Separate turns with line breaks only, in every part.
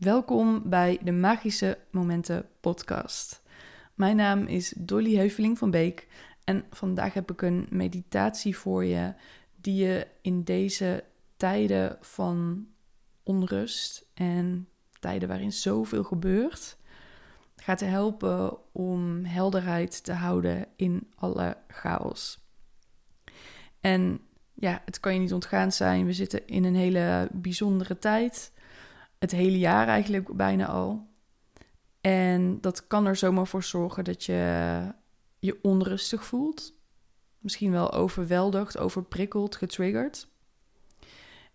Welkom bij de Magische Momenten podcast. Mijn naam is Dolly Heuveling van Beek en vandaag heb ik een meditatie voor je die je in deze tijden van onrust en tijden waarin zoveel gebeurt, gaat helpen om helderheid te houden in alle chaos. En ja, het kan je niet ontgaan zijn. We zitten in een hele bijzondere tijd. Het hele jaar eigenlijk bijna al. En dat kan er zomaar voor zorgen dat je je onrustig voelt. Misschien wel overweldigd, overprikkeld, getriggerd.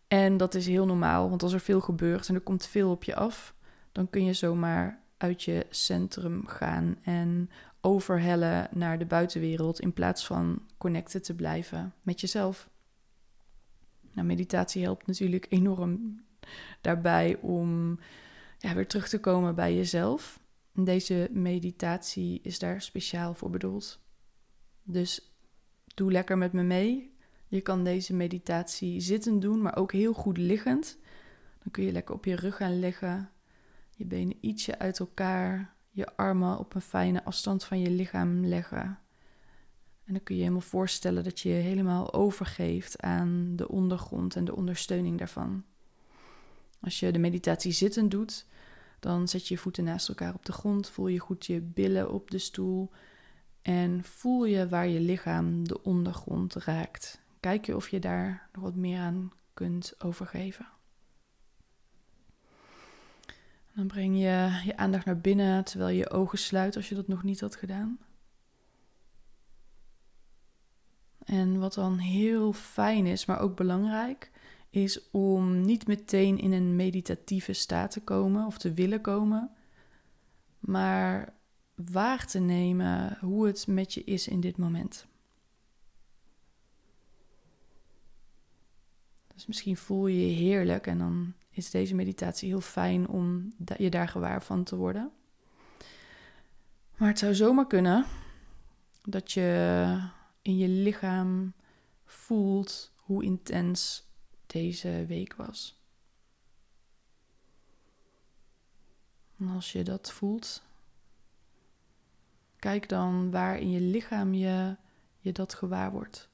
En dat is heel normaal, want als er veel gebeurt en er komt veel op je af, dan kun je zomaar uit je centrum gaan en overhellen naar de buitenwereld in plaats van connected te blijven met jezelf. Nou, meditatie helpt natuurlijk enorm daarbij om ja, weer terug te komen bij jezelf. deze meditatie is daar speciaal voor bedoeld. Dus doe lekker met me mee. Je kan deze meditatie zittend doen, maar ook heel goed liggend. Dan kun je lekker op je rug gaan liggen, je benen ietsje uit elkaar, je armen op een fijne afstand van je lichaam leggen. En dan kun je helemaal voorstellen dat je je helemaal overgeeft aan de ondergrond en de ondersteuning daarvan. Als je de meditatie zittend doet, dan zet je je voeten naast elkaar op de grond, voel je goed je billen op de stoel en voel je waar je lichaam de ondergrond raakt. Kijk je of je daar nog wat meer aan kunt overgeven. Dan breng je je aandacht naar binnen terwijl je je ogen sluit als je dat nog niet had gedaan. En wat dan heel fijn is, maar ook belangrijk, is om niet meteen in een meditatieve staat te komen of te willen komen, maar waar te nemen hoe het met je is in dit moment. Dus misschien voel je je heerlijk en dan is deze meditatie heel fijn om je daar gewaar van te worden. Maar het zou zomaar kunnen dat je in je lichaam voelt hoe intens deze week was. En als je dat voelt, kijk dan waar in je lichaam je, je dat gewaar wordt.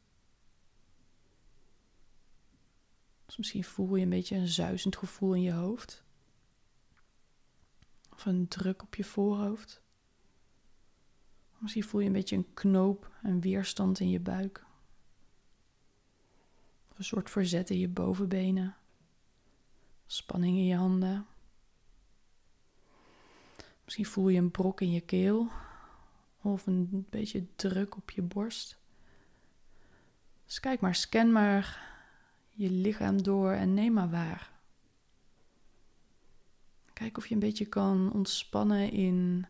Dus misschien voel je een beetje een zuizend gevoel in je hoofd. Of een druk op je voorhoofd. Misschien voel je een beetje een knoop, een weerstand in je buik. Een soort verzet in je bovenbenen. Spanning in je handen. Misschien voel je een brok in je keel. Of een beetje druk op je borst. Dus kijk maar, scan maar je lichaam door en neem maar waar. Kijk of je een beetje kan ontspannen in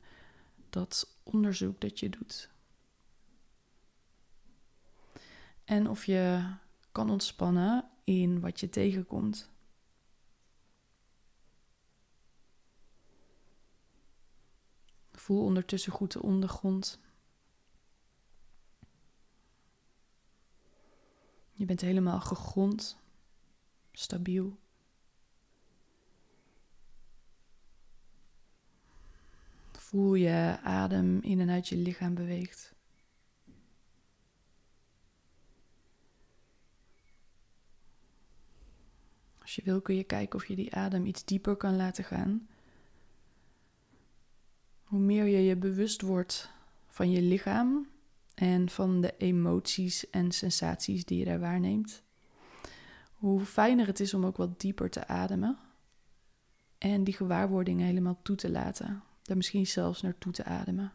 dat onderzoek dat je doet. En of je kan ontspannen in wat je tegenkomt. Voel ondertussen goed de ondergrond. Je bent helemaal gegrond, stabiel. Voel je adem in en uit je lichaam beweegt. Als je wil kun je kijken of je die adem iets dieper kan laten gaan. Hoe meer je je bewust wordt van je lichaam en van de emoties en sensaties die je daar waarneemt, hoe fijner het is om ook wat dieper te ademen en die gewaarwordingen helemaal toe te laten daar misschien zelfs naartoe te ademen.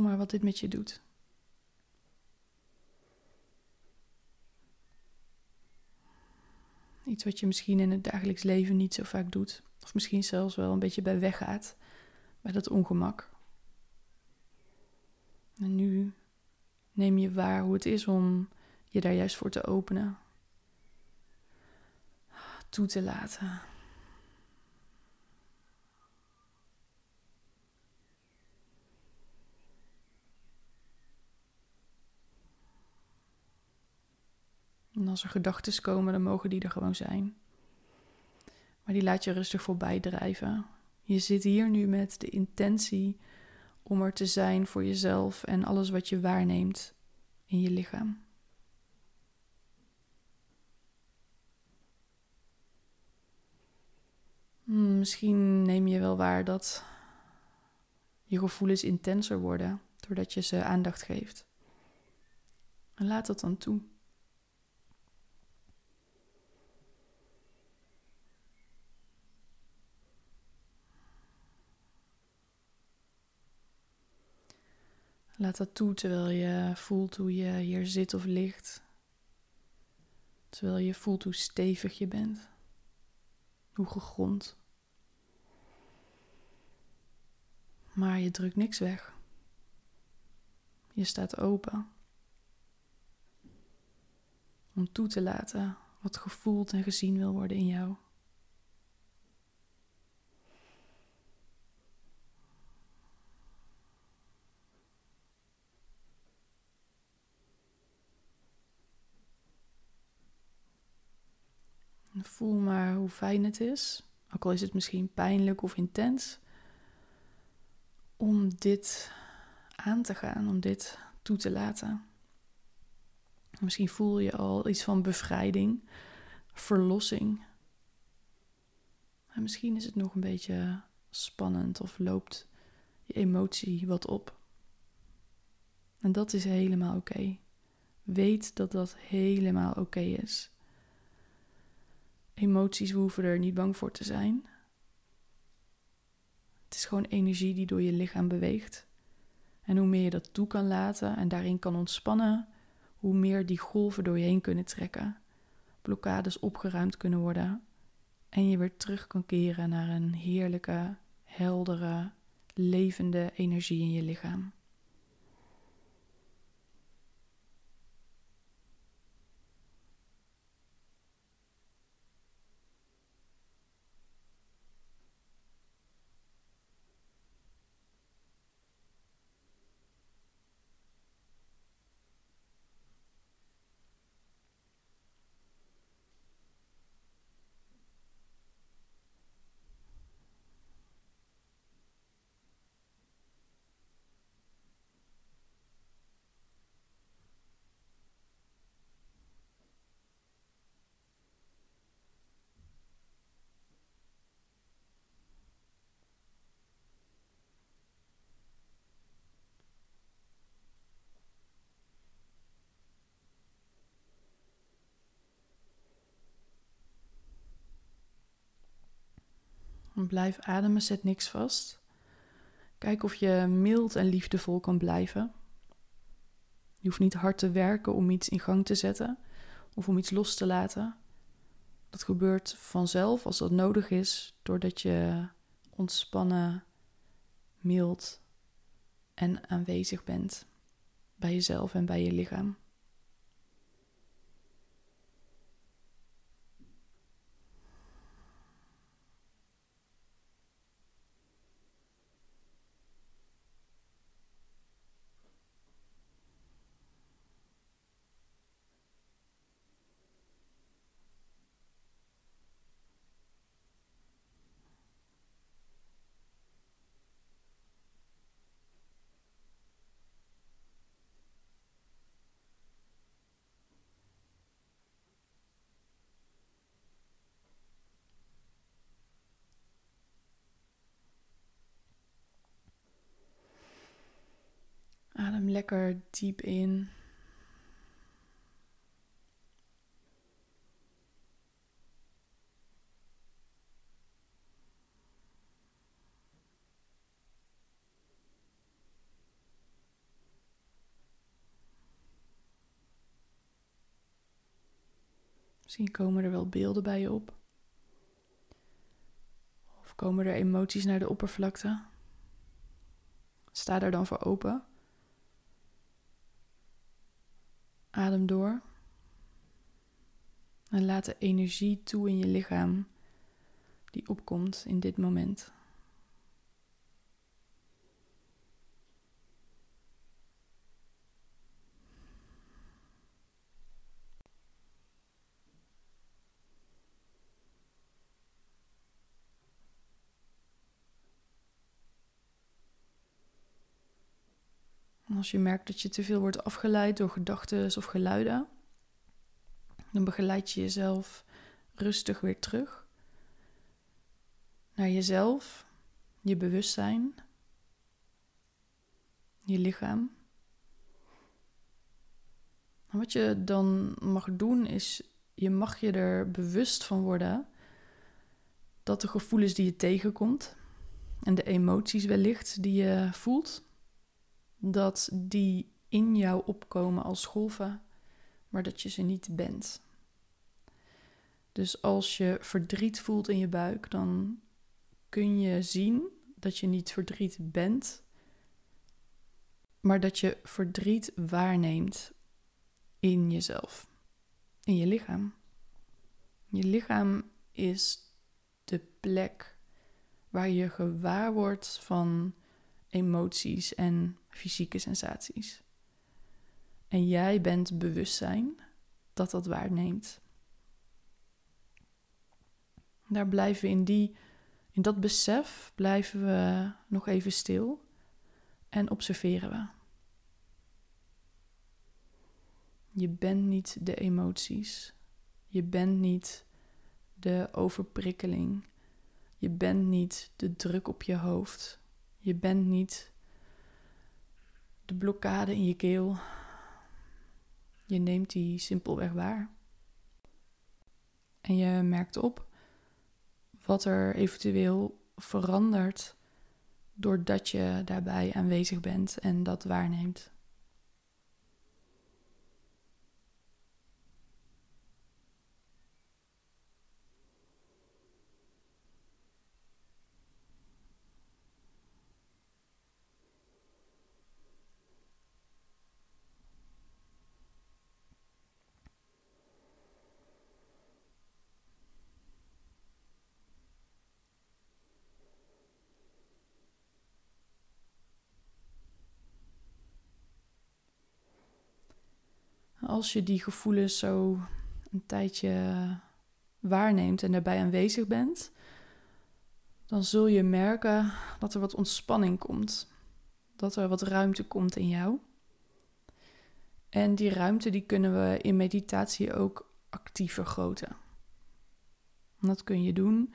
Maar wat dit met je doet. Iets wat je misschien in het dagelijks leven niet zo vaak doet. Of misschien zelfs wel een beetje bij weggaat. Bij dat ongemak. En nu neem je waar hoe het is om je daar juist voor te openen. toe te laten. En als er gedachten komen, dan mogen die er gewoon zijn. Maar die laat je rustig voorbij drijven. Je zit hier nu met de intentie om er te zijn voor jezelf en alles wat je waarneemt in je lichaam. Hmm, misschien neem je wel waar dat je gevoelens intenser worden doordat je ze aandacht geeft. Laat dat dan toe. Laat dat toe terwijl je voelt hoe je hier zit of ligt. Terwijl je voelt hoe stevig je bent. Hoe gegrond. Maar je drukt niks weg. Je staat open. Om toe te laten wat gevoeld en gezien wil worden in jou. Voel maar hoe fijn het is, ook al is het misschien pijnlijk of intens, om dit aan te gaan, om dit toe te laten. Misschien voel je al iets van bevrijding, verlossing. En misschien is het nog een beetje spannend of loopt je emotie wat op. En dat is helemaal oké. Weet dat dat helemaal oké is emoties, hoeven er niet bang voor te zijn. Het is gewoon energie die door je lichaam beweegt. En hoe meer je dat toe kan laten en daarin kan ontspannen, hoe meer die golven door je heen kunnen trekken, blokkades opgeruimd kunnen worden en je weer terug kan keren naar een heerlijke, heldere, levende energie in je lichaam. Blijf ademen, zet niks vast. Kijk of je mild en liefdevol kan blijven. Je hoeft niet hard te werken om iets in gang te zetten of om iets los te laten. Dat gebeurt vanzelf als dat nodig is, doordat je ontspannen, mild en aanwezig bent bij jezelf en bij je lichaam. Adem lekker diep in. Misschien komen er wel beelden bij je op. Of komen er emoties naar de oppervlakte. Sta daar dan voor open. Adem door. En laat de energie toe in je lichaam die opkomt in dit moment. Als je merkt dat je te veel wordt afgeleid door gedachten of geluiden, dan begeleid je jezelf rustig weer terug naar jezelf, je bewustzijn, je lichaam. En wat je dan mag doen is, je mag je er bewust van worden dat de gevoelens die je tegenkomt en de emoties wellicht die je voelt, dat die in jou opkomen als golven, maar dat je ze niet bent. Dus als je verdriet voelt in je buik, dan kun je zien dat je niet verdriet bent, maar dat je verdriet waarneemt in jezelf, in je lichaam. Je lichaam is de plek waar je gewaar wordt van emoties en fysieke sensaties. En jij bent bewustzijn dat dat waarneemt. Daar blijven we in, die, in dat besef blijven we nog even stil en observeren we. Je bent niet de emoties. Je bent niet de overprikkeling. Je bent niet de druk op je hoofd. Je bent niet de blokkade in je keel. Je neemt die simpelweg waar. En je merkt op wat er eventueel verandert doordat je daarbij aanwezig bent en dat waarneemt. Als je die gevoelens zo een tijdje waarneemt en daarbij aanwezig bent, dan zul je merken dat er wat ontspanning komt. Dat er wat ruimte komt in jou. En die ruimte die kunnen we in meditatie ook actief vergroten. dat kun je doen,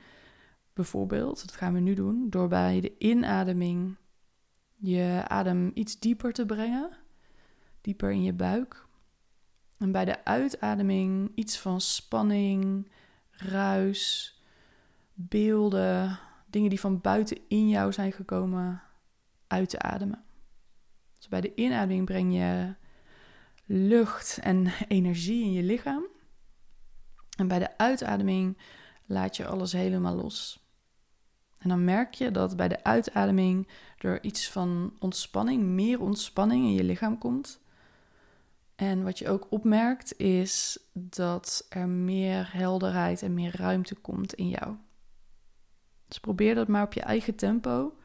bijvoorbeeld, dat gaan we nu doen, door bij de inademing je adem iets dieper te brengen, dieper in je buik. En bij de uitademing iets van spanning, ruis, beelden, dingen die van buiten in jou zijn gekomen, uit te ademen. Dus bij de inademing breng je lucht en energie in je lichaam. En bij de uitademing laat je alles helemaal los. En dan merk je dat bij de uitademing er iets van ontspanning, meer ontspanning in je lichaam komt. En wat je ook opmerkt is dat er meer helderheid en meer ruimte komt in jou. Dus probeer dat maar op je eigen tempo.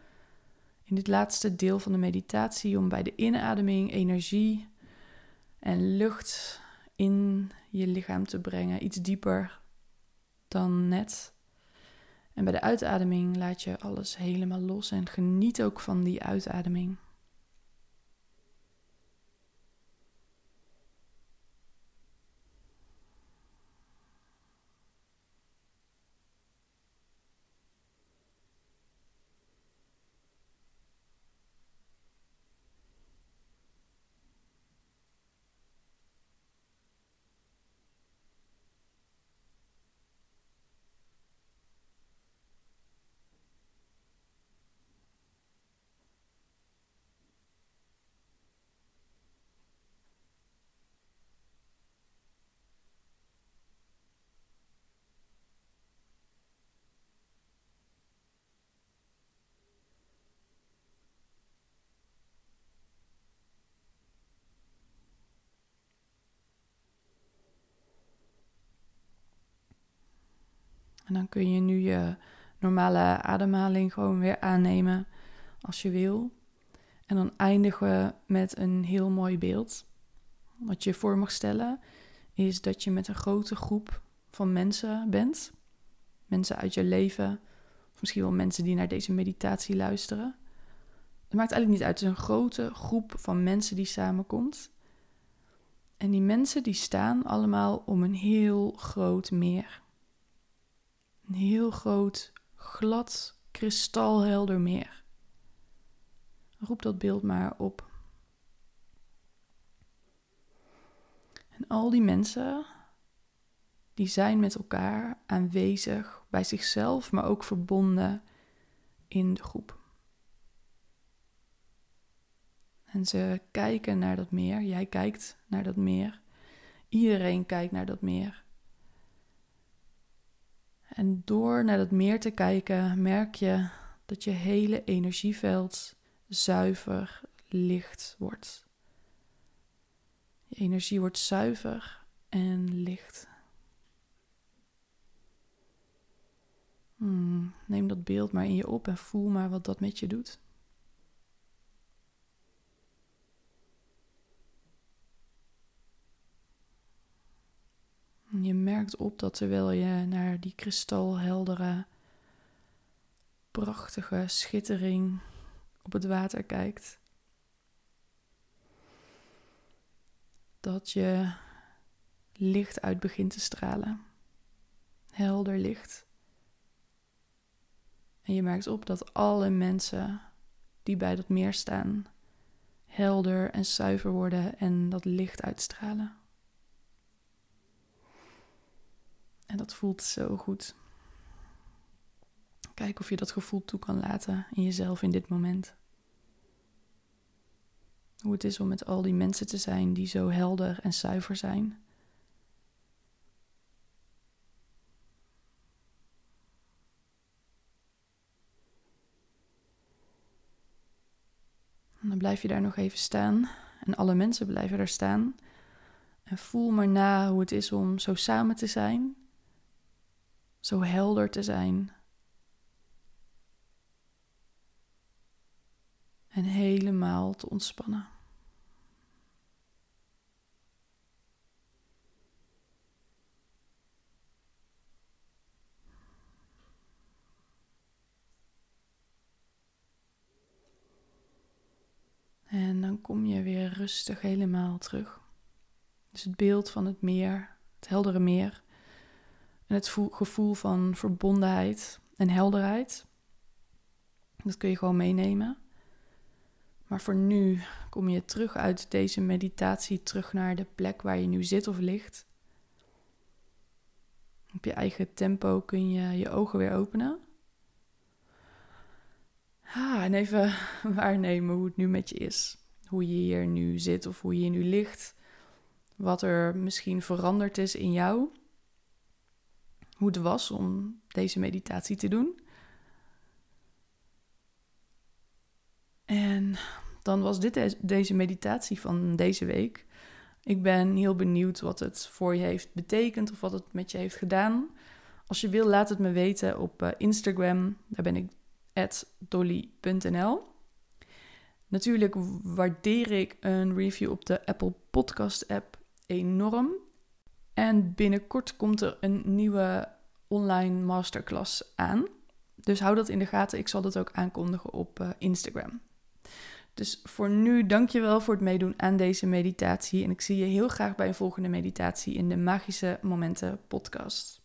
In dit laatste deel van de meditatie om bij de inademing energie en lucht in je lichaam te brengen, iets dieper dan net. En bij de uitademing laat je alles helemaal los en geniet ook van die uitademing. En dan kun je nu je normale ademhaling gewoon weer aannemen als je wil. En dan eindigen we met een heel mooi beeld. Wat je voor mag stellen is dat je met een grote groep van mensen bent. Mensen uit je leven, of misschien wel mensen die naar deze meditatie luisteren. Het maakt eigenlijk niet uit. Het is een grote groep van mensen die samenkomt. En die mensen die staan allemaal om een heel groot meer. Een heel groot, glad, kristalhelder meer. Roep dat beeld maar op. En al die mensen, die zijn met elkaar aanwezig bij zichzelf, maar ook verbonden in de groep. En ze kijken naar dat meer. Jij kijkt naar dat meer. Iedereen kijkt naar dat meer. En door naar dat meer te kijken, merk je dat je hele energieveld zuiver licht wordt. Je energie wordt zuiver en licht. Hmm, neem dat beeld maar in je op en voel maar wat dat met je doet. Je merkt op dat terwijl je naar die kristalheldere, prachtige schittering op het water kijkt, dat je licht uit begint te stralen. Helder licht. En je merkt op dat alle mensen die bij dat meer staan, helder en zuiver worden en dat licht uitstralen. En dat voelt zo goed. Kijk of je dat gevoel toe kan laten in jezelf in dit moment. Hoe het is om met al die mensen te zijn die zo helder en zuiver zijn. En dan blijf je daar nog even staan. En alle mensen blijven daar staan. En voel maar na hoe het is om zo samen te zijn zo helder te zijn. En helemaal te ontspannen. En dan kom je weer rustig helemaal terug. Dus het beeld van het meer, het heldere meer, en het gevoel van verbondenheid en helderheid. Dat kun je gewoon meenemen. Maar voor nu kom je terug uit deze meditatie, terug naar de plek waar je nu zit of ligt. Op je eigen tempo kun je je ogen weer openen. Ah, en even waarnemen hoe het nu met je is. Hoe je hier nu zit of hoe je hier nu ligt. Wat er misschien veranderd is in jou hoe het was om deze meditatie te doen. En dan was dit deze meditatie van deze week. Ik ben heel benieuwd wat het voor je heeft betekend of wat het met je heeft gedaan. Als je wil, laat het me weten op eh, Instagram. Daar ben ik dolly.nl. Natuurlijk waardeer ik een review op de Apple Podcast app enorm. En binnenkort komt er een nieuwe online masterclass aan. Dus hou dat in de gaten. Ik zal dat ook aankondigen op uh, Instagram. Dus voor nu, dankjewel voor het meedoen aan deze meditatie. En ik zie je heel graag bij een volgende meditatie in de Magische Momenten podcast.